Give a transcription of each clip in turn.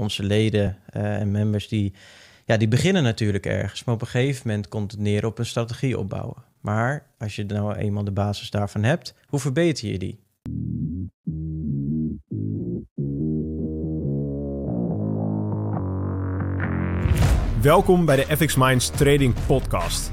onze leden eh, en members, die, ja, die beginnen natuurlijk ergens. Maar op een gegeven moment komt het neer op een strategie opbouwen. Maar als je nou eenmaal de basis daarvan hebt, hoe verbeter je die? Welkom bij de FX Minds Trading Podcast.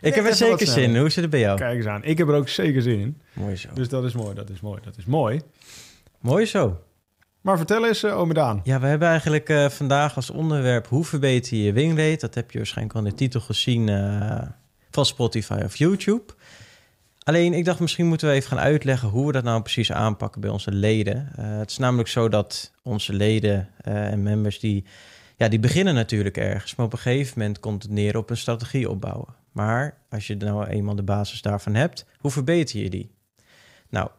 Ik heb er zeker zin in. Hoe zit het bij jou? Kijk eens aan. Ik heb er ook zeker zin in. Mooi zo. Dus dat is mooi, dat is mooi, dat is mooi. Mooi zo. Maar vertel eens, uh, ome Daan. Ja, we hebben eigenlijk eh, vandaag als onderwerp hoe verbeter je je wingrate. Dat heb je waarschijnlijk al in de titel gezien eh, van Spotify of YouTube. Alleen, ik dacht misschien moeten we even gaan uitleggen hoe we dat nou precies aanpakken bij onze leden. Het is namelijk zo dat onze leden en members die, ja, die beginnen natuurlijk ergens. Maar op een gegeven moment komt het neer op een strategie opbouwen. Maar als je nou eenmaal de basis daarvan hebt, hoe verbeter je die? Nou,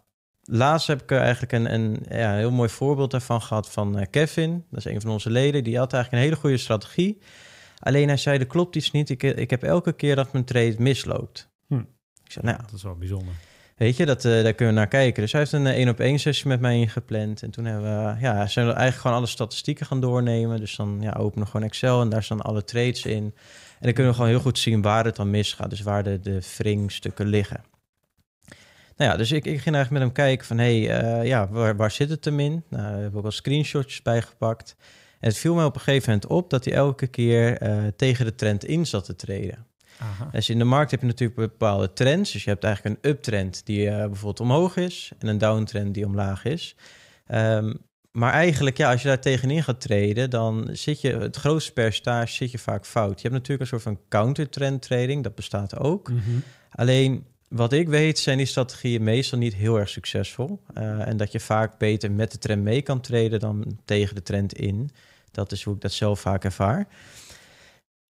laatst heb ik eigenlijk een, een ja, heel mooi voorbeeld daarvan gehad van eh, Kevin. Dat is een van onze leden. Die had eigenlijk een hele goede strategie. Alleen hij zei, er klopt iets niet. Ik, ik heb elke keer dat mijn trade misloopt. Hm. Ik zei, nou, Dat is wel bijzonder. Weet je, dat, eh, daar kunnen we naar kijken. Dus hij heeft een één-op-één sessie met mij ingepland. En toen hebben we, ja, zijn we eigenlijk gewoon alle statistieken gaan doornemen. Dus dan ja, openen we gewoon Excel en daar staan alle trades in. En dan kunnen we gewoon heel goed zien waar het dan misgaat. Dus waar de, de wringstukken liggen. Nou ja, dus ik, ik ging eigenlijk met hem kijken van... hé, hey, eh, ja, waar, waar zit het hem in? Nou, we hebben ook al screenshotjes bijgepakt. En het viel mij op een gegeven moment op... dat hij elke keer eh, tegen de trend in zat te treden. Aha. Dus in de markt heb je natuurlijk bepaalde trends. Dus je hebt eigenlijk een uptrend die eh, bijvoorbeeld omhoog is... en een downtrend die omlaag is. Ehm, maar eigenlijk, ja, als je daar tegenin gaat treden... dan zit je, het grootste percentage zit je vaak fout. Je hebt natuurlijk een soort van countertrend trading. Dat bestaat ook. Mhm. Alleen wat ik weet zijn die strategieën meestal niet heel erg succesvol. Eh, en dat je vaak beter met de trend mee kan treden dan tegen de trend in. Dat is hoe ik dat zelf vaak ervaar.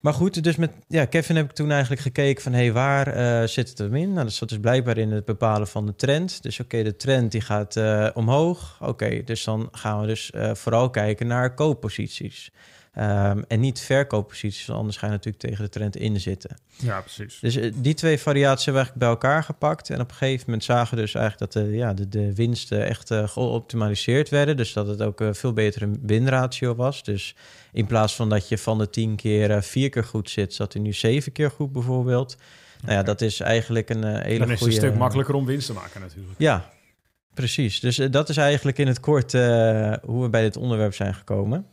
Maar goed, dus met ja, Kevin heb ik toen eigenlijk gekeken van... hé, hey, waar eh, zit het hem in? Nou, dat zat dus blijkbaar in het bepalen van de trend. Dus oké, de trend die gaat eh, omhoog. Oké, dus dan gaan we dus eh, vooral kijken naar koopposities. Ehm, en niet verkoopposities, anders ga je natuurlijk tegen de trend in zitten. Ja, precies. Dus eh, die twee variaties hebben we eigenlijk bij elkaar gepakt. En op een gegeven moment zagen we dus eigenlijk dat de, ja, de, de winsten echt eh, geoptimaliseerd werden. Dus dat het ook een veel betere winratio was. Dus in plaats van dat je van de tien keer eh, vier keer goed zit, zat hij nu zeven keer goed bijvoorbeeld. Nou ja, dat is eigenlijk een eh, hele Dan is het goede... een stuk makkelijker om winst te maken natuurlijk. Ja, precies. Dus eh, dat is eigenlijk in het kort eh, hoe we bij dit onderwerp zijn gekomen.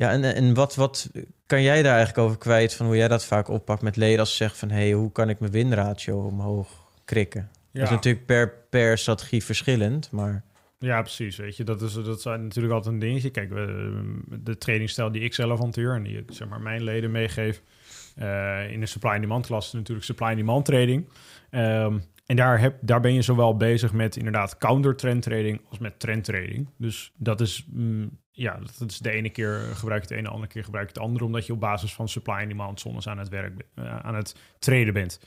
Ja, en, en wat, wat kan jij daar eigenlijk over kwijt van hoe jij dat vaak oppakt met leden als ze zeggen van hé, hey, hoe kan ik mijn winratio omhoog krikken? Dat is Ja, natuurlijk per, per strategie verschillend, maar ja, precies. Weet je, dat is, dat is natuurlijk altijd een dingetje. Kijk, we- de tradingstijl die ik zelf hanteer en die ik zeg maar mijn leden meegeef eh, in de supply and demand klas is natuurlijk supply and demand trading. Ehm, en daar, heb, daar ben je zowel bezig met inderdaad counter trend trading als met trend trading. Dus dat is, mm, ja, dat is de ene keer gebruik je het ene, de andere keer gebruik je het andere, omdat je op basis van supply and demand zones aan het werk, eh, aan het traden bent.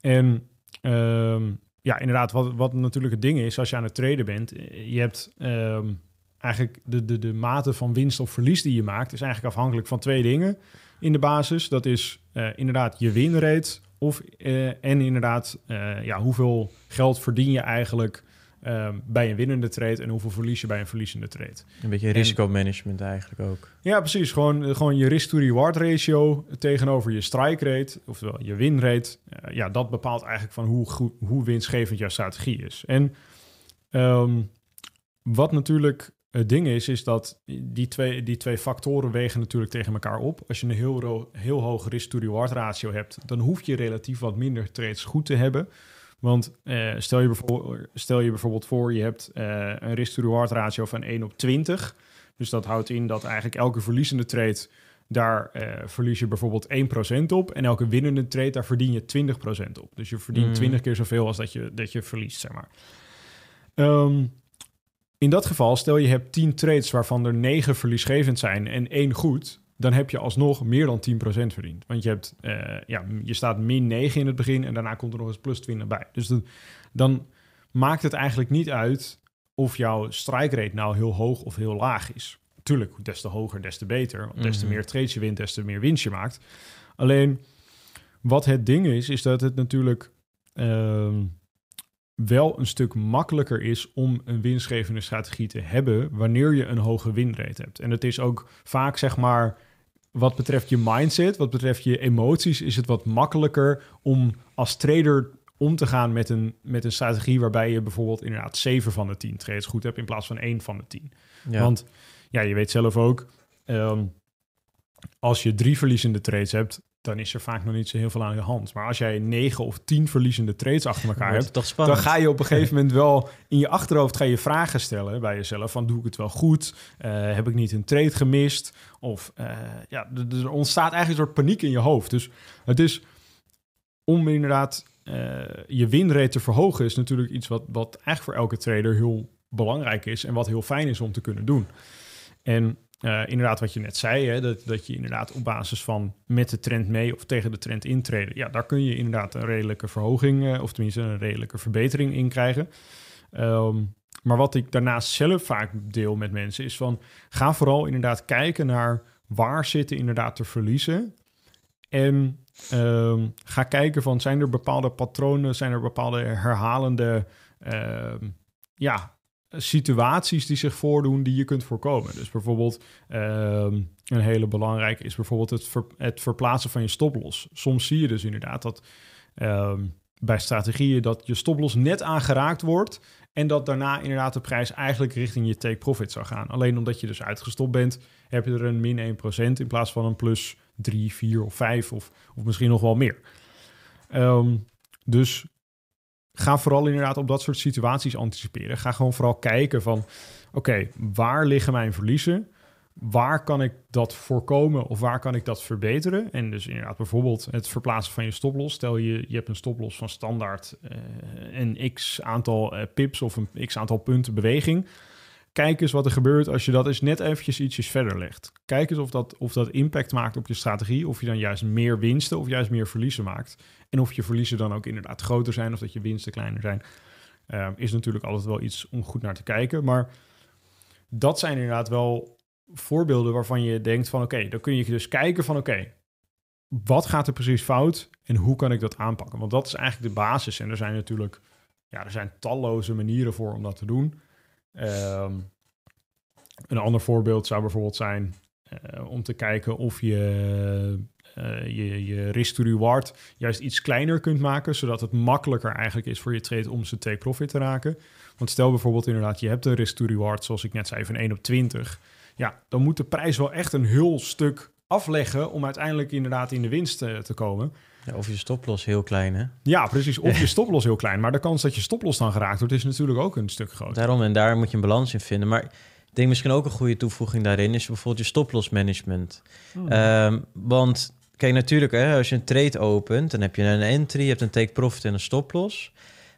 En ehm, ja, inderdaad, wat, wat natuurlijk het ding is als je aan het traden bent, eh, je hebt ehm, eigenlijk de, de, de mate van winst of verlies die je maakt, is eigenlijk afhankelijk van twee dingen in de basis. Dat is eh, inderdaad je winrate of, eh, en inderdaad eh, ja, hoeveel geld verdien je eigenlijk ehm, bij een winnende trade en hoeveel verlies je bij een verliezende trade. een beetje risicomanagement eigenlijk ook. Ja, precies. Gewoon, eh, gewoon je risk-to-reward ratio tegenover je strike rate, oftewel je win rate. Eh, ja, dat bepaalt eigenlijk van hoe, goed, hoe winstgevend jouw strategie is. En ehm, wat natuurlijk het ding is, is dat die twee, die twee factoren wegen natuurlijk tegen elkaar op. Als je een heel, heel hoog risk-to-reward ratio hebt, dan hoef je relatief wat minder trades goed te hebben. Want eh, stel, je bijvoorbeeld, stel je bijvoorbeeld voor, je hebt eh, een risk-to-reward ratio van 1 op 20. Dus dat houdt in dat eigenlijk elke verliezende trade, daar eh, verlies je bijvoorbeeld 1% op. En elke winnende trade, daar verdien je 20% op. Dus je verdient Mm. 20 keer zoveel als dat je, dat je verliest, zeg maar. Ehm, in dat geval, stel je hebt 10 trades waarvan er 9 verliesgevend zijn en één goed, dan heb je alsnog meer dan 10% verdiend. Want je, hebt, eh, ja, je staat min 9 in het begin en daarna komt er nog eens plus 20 bij. Dus dan, dan maakt het eigenlijk niet uit of jouw strike rate nou heel hoog of heel laag is. Tuurlijk, des te hoger, des te beter. Want des te Mhm. meer trades je wint, des te meer winst je maakt. Alleen, wat het ding is, is dat het natuurlijk ehm, wel een stuk makkelijker is om een winstgevende strategie te hebben wanneer je een hoge winrate hebt. En het is ook vaak, zeg maar, wat betreft je mindset, wat betreft je emoties, is het wat makkelijker om als trader om te gaan met een, met een strategie waarbij je bijvoorbeeld inderdaad 7 van de 10 trades goed hebt in plaats van 1 van de 10. Ja. Want ja, je weet zelf ook, ehm, als je drie verliezende trades hebt, dan is er vaak nog niet zo heel veel aan de hand. Maar als jij 9 of 10 verliezende trades achter elkaar hebt, dan ga je op een gegeven moment wel in je achterhoofd ga je vragen stellen bij jezelf van doe ik het wel goed? Eh, heb ik niet een trade gemist? Of eh, ja, er ontstaat eigenlijk een soort paniek in je hoofd. Dus het is om inderdaad eh, je winrate te verhogen is natuurlijk iets wat, wat eigenlijk voor elke trader heel belangrijk is en wat heel fijn is om te kunnen doen. En eh, inderdaad, wat je net zei, hè, dat, dat je inderdaad op basis van met de trend mee of tegen de trend intreden, ja, daar kun je inderdaad een redelijke verhoging, eh, of tenminste een redelijke verbetering in krijgen. Ehm, maar wat ik daarnaast zelf vaak deel met mensen is van, ga vooral inderdaad kijken naar waar zitten inderdaad te verliezen. En ehm, ga kijken van, zijn er bepaalde patronen, zijn er bepaalde herhalende ehm, ja, situaties die zich voordoen die je kunt voorkomen. Dus bijvoorbeeld ehm, een hele belangrijke is bijvoorbeeld het, het verplaatsen van je stoploss. Soms zie je dus inderdaad dat ehm, bij strategieën dat je stoploss net aangeraakt wordt en dat daarna inderdaad de prijs eigenlijk richting je take profit zou gaan. Alleen omdat je dus uitgestopt bent, heb je er een min 1% in plaats van een plus 3, 4 of 5 of, of misschien nog wel meer. Ehm, dus ga vooral inderdaad op dat soort situaties anticiperen. Ga gewoon vooral kijken van, oké, waar liggen mijn verliezen? Waar kan ik dat voorkomen of waar kan ik dat verbeteren? En dus inderdaad bijvoorbeeld het verplaatsen van je stoploss. Stel je, je hebt een stoploss van standaard eh, een x aantal eh, pips of een x aantal punten beweging. Kijk eens wat er gebeurt als je dat eens net eventjes ietsjes verder legt. Kijk eens of dat, of dat impact maakt op je strategie. Of je dan juist meer winsten of juist meer verliezen maakt. En of je verliezen dan ook inderdaad groter zijn of dat je winsten kleiner zijn. Eh, is natuurlijk altijd wel iets om goed naar te kijken. Maar dat zijn inderdaad wel voorbeelden waarvan je denkt van... oké, dan kun je dus kijken van oké, wat gaat er precies fout en hoe kan ik dat aanpakken? Want dat is eigenlijk de basis. En er zijn natuurlijk ja, er zijn talloze manieren voor om dat te doen. Ehm, een ander voorbeeld zou bijvoorbeeld zijn eh, om te kijken of je eh, je, je risk to reward juist iets kleiner kunt maken, zodat het makkelijker eigenlijk is voor je trade om ze take profit te raken. Want stel bijvoorbeeld inderdaad, je hebt een risk to reward, zoals ik net zei, van 1 op 20. Ja, dan moet de prijs wel echt een heel stuk afleggen om uiteindelijk inderdaad in de winst eh, te komen. Ja, of je stoploss heel klein, hè? Ja, precies. Of je stoploss heel klein. Maar de kans dat je stoploss dan geraakt wordt, is natuurlijk ook een stuk groter. Daarom, en daar moet je een balans in vinden. Maar ik denk misschien ook een goede toevoeging daarin is bijvoorbeeld je stoploss management. Ehm, want kijk, natuurlijk, hè, als je een trade opent, dan heb je een entry, je hebt een take profit en een stoploss.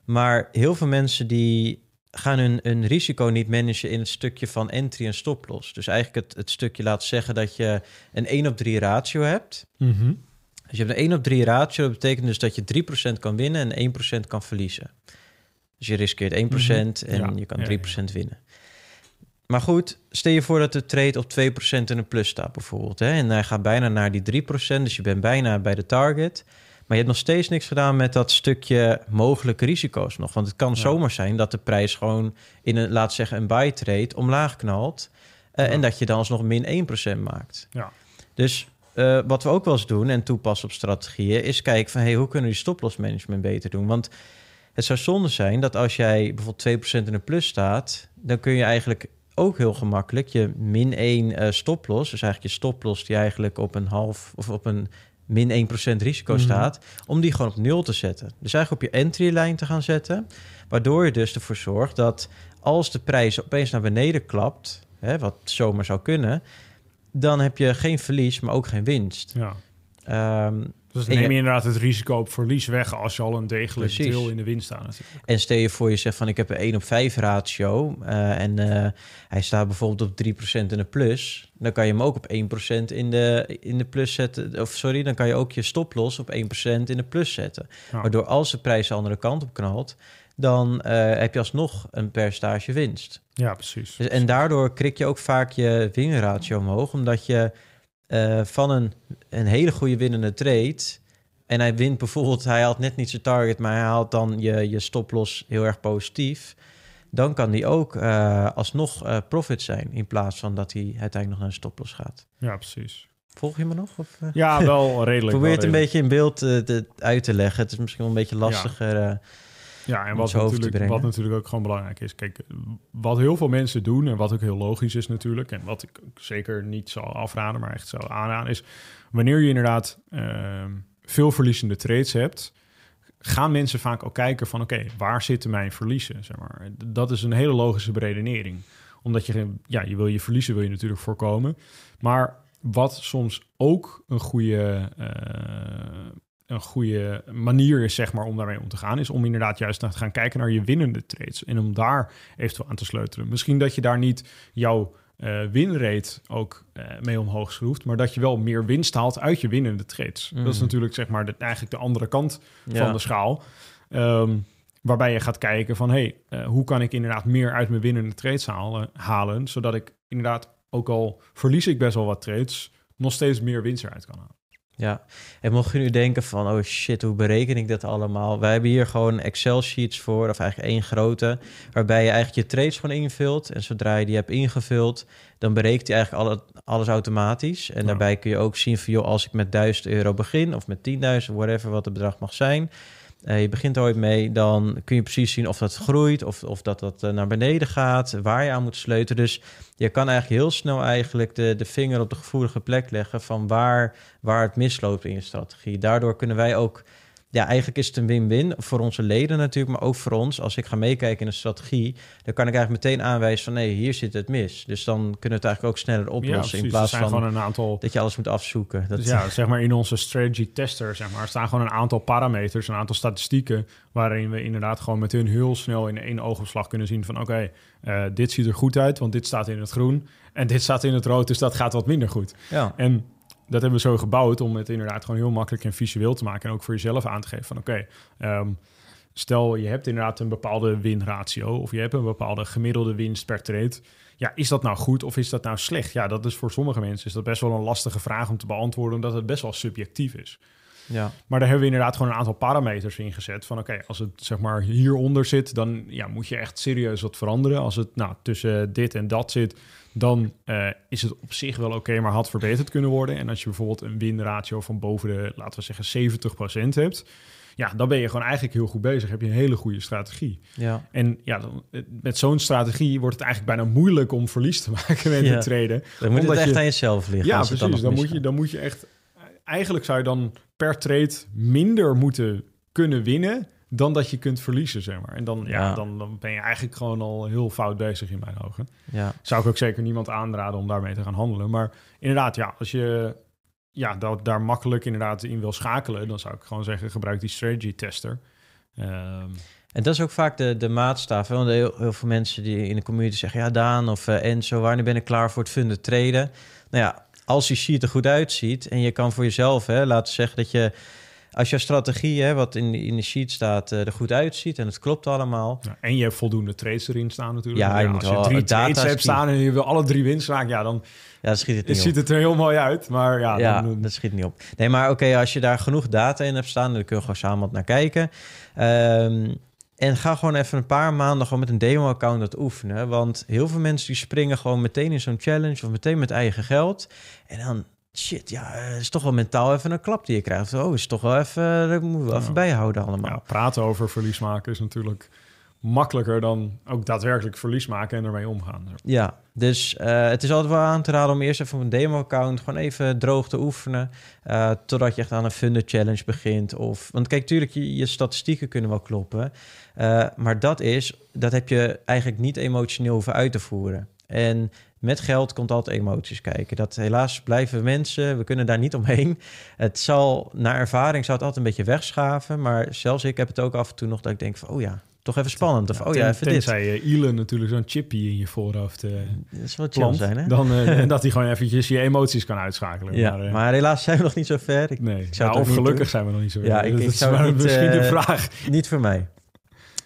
Maar heel veel mensen die gaan hun, hun risico niet managen in het stukje van entry en stoploss. Dus eigenlijk het, het stukje laat zeggen dat je een 1 op 3 ratio hebt. Mhm. Dus je hebt een 1 op 3 ratio, dat betekent dus dat je 3% kan winnen en 1% kan verliezen. Dus je riskeert 1% en Ja, je kan ja, 3% winnen. Maar goed, stel je voor dat de trade op 2% in een plus staat bijvoorbeeld. Hè? En hij gaat bijna naar die 3%, dus je bent bijna bij de target. Maar je hebt nog steeds niks gedaan met dat stukje mogelijke risico's nog. Want het kan Ja. zomaar zijn dat de prijs gewoon in een, laat zeggen, een buy trade omlaag knalt. eh, Ja. En dat je dan alsnog min 1% maakt. Ja. Dus eh, wat we ook wel eens doen en toepassen op strategieën, is kijken van hey, hoe kunnen we die stoploss management beter doen? Want het zou zonde zijn dat als jij bijvoorbeeld 2% in een plus staat, dan kun je eigenlijk ook heel gemakkelijk je min 1 eh stoploss, dus eigenlijk je stoploss die eigenlijk op een half of op een min 1% risico Mhm. staat, om die gewoon op nul te zetten. Dus eigenlijk op je entry-lijn te gaan zetten, waardoor je dus ervoor zorgt dat als de prijs opeens naar beneden klapt, hè, wat zomaar zou kunnen, dan heb je geen verlies, maar ook geen winst. Ja. Ehm, Dus dan neem je- inderdaad het risico op verlies weg als je al een degelijk Precies. deel in de winst staat. natuurlijk. En stel je voor, je zegt van ik heb een 1 op 5 ratio eh, en eh, hij staat bijvoorbeeld op 3% in de plus. Dan kan je hem ook op 1% in de, in de plus zetten. Of sorry, dan kan je ook je stoploss op 1% in de plus zetten. Ja. Waardoor als de prijs de andere kant op knalt, dan eh, heb je alsnog een percentage winst. Ja, precies. Dus, en daardoor krik je ook vaak je winratio omhoog, omdat je eh, van een, een hele goede winnende trade. En hij wint bijvoorbeeld, hij haalt net niet zijn target, maar hij haalt dan je, je stoploss heel erg positief. Dan kan die ook eh, alsnog eh, profit zijn, in plaats van dat hij uiteindelijk nog naar een stoploss gaat. Ja, precies. Volg je me nog? Of? Ja, wel redelijk. Probeer wel het een beetje in beeld te- uit te leggen. Het is misschien wel een beetje lastiger. Ja, en wat natuurlijk, wat natuurlijk ook gewoon belangrijk is. Kijk, wat heel veel mensen doen en wat ook heel logisch is natuurlijk... en wat ik zeker niet zal afraden, maar echt zou aanraden... is wanneer je inderdaad ehm, veel verliezende trades hebt... gaan mensen vaak ook kijken van... oké, waar zitten mijn verliezen? Zeg maar. Dat is een hele logische beredenering. Omdat je, ja, je wil je verliezen wil je natuurlijk voorkomen. Maar wat soms ook een goede eh, een goede manier is, zeg maar, om daarmee om te gaan, is om inderdaad juist naar te gaan kijken naar je winnende trades en om daar eventueel aan te sleutelen. Misschien dat je daar niet jouw eh winrate ook eh, mee omhoog schroeft, maar dat je wel meer winst haalt uit je winnende trades. Mm. Dat is natuurlijk zeg maar de, eigenlijk de andere kant ja. van de schaal. Ehm, waarbij je gaat kijken van, hey, eh, hoe kan ik inderdaad meer uit mijn winnende trades halen, halen, zodat ik inderdaad, ook al verlies ik best wel wat trades, nog steeds meer winst eruit kan halen. Ja, en mocht je nu denken van, oh shit, hoe bereken ik dat allemaal? Wij hebben hier gewoon Excel-sheets voor, of eigenlijk één grote, waarbij je eigenlijk je trades gewoon invult. En zodra je die hebt ingevuld, dan berekent hij eigenlijk alle, alles automatisch. En Ja. daarbij kun je ook zien van, joh, als ik met 1000 euro begin, of met 10.000, whatever wat het bedrag mag zijn. Eh, je begint ooit mee, dan kun je precies zien of dat groeit, of, of dat dat eh, naar beneden gaat, waar je aan moet sleutelen. Dus je kan eigenlijk heel snel eigenlijk de, de vinger op de gevoelige plek leggen van waar, waar het misloopt in je strategie. Daardoor kunnen wij ook, ja, eigenlijk is het een win-win voor onze leden natuurlijk, maar ook voor ons. Als ik ga meekijken in een strategie, dan kan ik eigenlijk meteen aanwijzen van nee, hier zit het mis. Dus dan kunnen we het eigenlijk ook sneller oplossen in plaats van gewoon een aantal dat je alles moet afzoeken. Dat, Dus ja, zeg maar in onze strategy tester, zeg maar, staan gewoon een aantal parameters, een aantal statistieken, waarin we inderdaad gewoon met hun heel snel in één oogopslag kunnen zien van oké, eh, dit ziet er goed uit, want dit staat in het groen en dit staat in het rood, dus dat gaat wat minder goed. ja. En dat hebben we zo gebouwd om het inderdaad gewoon heel makkelijk en visueel te maken en ook voor jezelf aan te geven van oké, ehm, stel je hebt inderdaad een bepaalde winratio of je hebt een bepaalde gemiddelde winst per trade. Ja, is dat nou goed of is dat nou slecht? Ja, dat is voor sommige mensen is dat best wel een lastige vraag om te beantwoorden, omdat het best wel subjectief is. Ja. Maar daar hebben we inderdaad gewoon een aantal parameters in gezet. Van oké, als het zeg maar hieronder zit, dan ja, moet je echt serieus wat veranderen. Als het nou tussen dit en dat zit, dan eh, is het op zich wel oké, maar had verbeterd kunnen worden. En als je bijvoorbeeld een winratio van boven de, laten we zeggen, 70% hebt, ja, dan ben je gewoon eigenlijk heel goed bezig. Heb je een hele goede strategie. ja. En ja, dan, eh, met zo'n strategie wordt het eigenlijk bijna moeilijk om verlies te maken met Ja. de traden. Dan moet het echt je- aan jezelf liggen. Ja, precies. Dan, moet je, dan moet je echt... Eigenlijk zou je dan per trade minder moeten kunnen winnen... dan dat je kunt verliezen, zeg maar. En dan, ja. Ja. dan, dan ben je eigenlijk gewoon al heel fout bezig in mijn ogen. Ja. Zou ik ook zeker niemand aanraden om daarmee te gaan handelen. Maar inderdaad, ja, als je ja, dat, daar makkelijk inderdaad in wil schakelen... dan zou ik gewoon zeggen, gebruik die strategy tester. Ehm, En dat is ook vaak de, de maatstaf. Hè? Want heel, heel veel mensen die in de community zeggen... ja, Daan of eh, Enzo, wanneer ben ik klaar voor het funded traden? Nou ja, als je sheet er goed uitziet... en je kan voor jezelf hè, laten zeggen dat je... als je strategie, hè, wat in, in de sheet staat, eh, er goed uitziet... en het klopt allemaal... ja, en je hebt voldoende trades erin staan natuurlijk. Ja, je moet als je drie trades hebt staan en je wil alle drie winst maken... ja, dan ja, dat schiet het niet het op. ziet het er heel mooi uit. Maar ja, Ja, dan, dat schiet niet op. Nee, maar oké, als je daar genoeg data in hebt staan, dan kun je gewoon samen wat naar kijken. Ehm, en ga gewoon even een paar maanden gewoon met een demo-account dat oefenen. Want heel veel mensen die springen gewoon meteen in zo'n challenge of meteen met eigen geld. En dan, shit, ja, is toch wel mentaal even een klap die je krijgt. Oh, is toch wel even, dat moeten we wel even bijhouden allemaal. Ja, praten over verlies maken is natuurlijk makkelijker dan ook daadwerkelijk verlies maken en ermee omgaan. Ja, dus eh, het is altijd wel aan te raden om eerst even een demo-account gewoon even droog te oefenen. eh, totdat je echt aan een funded challenge begint. Of, want kijk, tuurlijk, je, je statistieken kunnen wel kloppen. eh, maar dat is, dat heb je eigenlijk niet emotioneel hoeven uit te voeren. En met geld komt altijd emoties kijken. Dat helaas blijven mensen, we kunnen daar niet omheen. Het zal, naar ervaring zou het altijd een beetje wegschaven. Maar zelfs ik heb het ook af en toe nog dat ik denk van, oh ja, toch even spannend. Of, oh ja, even dit. Tenzij uh, Elon natuurlijk zo'n chippy in je voorhoofd uh, Dat is wel chill zijn, hè? Dan, uh, dat hij gewoon eventjes je emoties kan uitschakelen. Ja, maar, maar helaas zijn we nog niet zo ver. Ik, nee, ik zou nou, of gelukkig doen. zijn we nog niet zo ver. Ja, ik, dat ik zou niet, misschien de eh, vraag. Niet voor mij.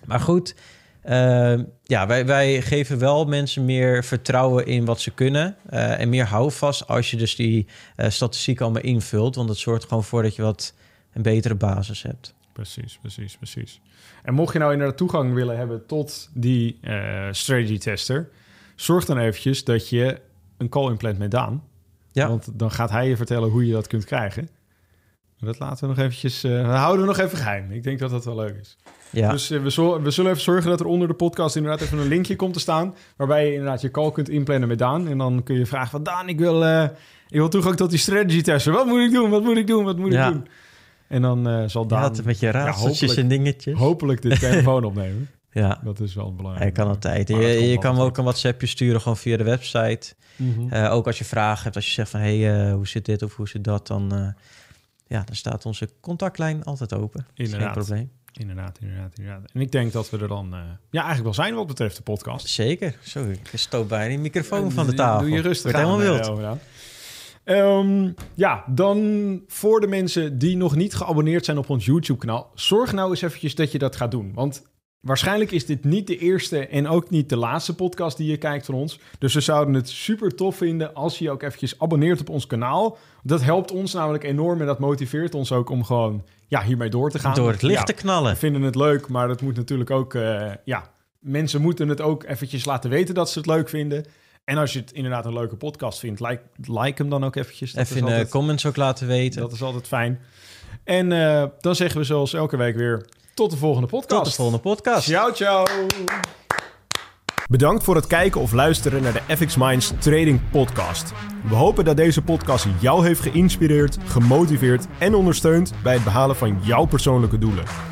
Maar goed, eh, ja, wij, wij geven wel mensen meer vertrouwen in wat ze kunnen. eh, en meer houvast als je dus die eh statistiek allemaal invult. Want het zorgt gewoon voor dat je wat een betere basis hebt. Precies, precies, precies. En mocht je nou inderdaad toegang willen hebben tot die eh, strategy tester, zorg dan eventjes dat je een call inplant met Daan. Ja. Want dan gaat hij je vertellen hoe je dat kunt krijgen. Maar Dat laten we nog eventjes, dat houden we nog even geheim. Ik denk dat dat wel leuk is. Ja, Dus eh, we, zul- we zullen even zorgen dat er onder de podcast inderdaad even een linkje komt te staan. Waarbij je inderdaad je call kunt inplannen met Daan. En dan kun je vragen van Daan, ik wil, ik wil toegang tot die strategy tester. Wat moet ik doen? Wat moet ik doen? Wat moet Ja. ik doen? En dan eh, zal je had met je raadseltjes en dingetjes. hopelijk de telefoon opnemen. Ja, Dat is wel belangrijk. hij kan altijd. Je, dat je kan ook een WhatsAppje sturen gewoon via de website. Mhm. Eh, ook als je vragen hebt, als je zegt van... hé, hey, eh, hoe zit dit of hoe zit dat, dan... ja, dan staat onze contactlijn altijd open. Dat is geen Inderdaad. probleem. Inderdaad, inderdaad, inderdaad. En ik denk dat we er dan ja, eigenlijk wel zijn wat betreft de podcast. Zeker. Zo, ik stoot bijna die microfoon van de tafel. Doe je rustig Wordt aan, helemaal wild. Ehm, ja, dan voor de mensen die nog niet geabonneerd zijn op ons YouTube-kanaal, zorg nou eens eventjes dat je dat gaat doen. Want waarschijnlijk is dit niet de eerste en ook niet de laatste podcast die je kijkt van ons. Dus we zouden het super tof vinden als je je ook eventjes abonneert op ons kanaal. Dat helpt ons namelijk enorm en dat motiveert ons ook om gewoon ja, hiermee door te gaan. Door het licht Ja, te knallen. we vinden het leuk, maar dat moet natuurlijk ook... eh, ja, mensen moeten het ook eventjes laten weten dat ze het leuk vinden. En als je het inderdaad een leuke podcast vindt, like, like hem dan ook eventjes. Dat Even in de comments ook laten weten. Dat is altijd fijn. En eh, dan zeggen we zoals elke week weer... Tot de volgende podcast. Tot de volgende podcast. Ciao, ciao. Bedankt voor het kijken of luisteren naar de FX Minds Trading Podcast. We hopen dat deze podcast jou heeft geïnspireerd, gemotiveerd en ondersteund bij het behalen van jouw persoonlijke doelen.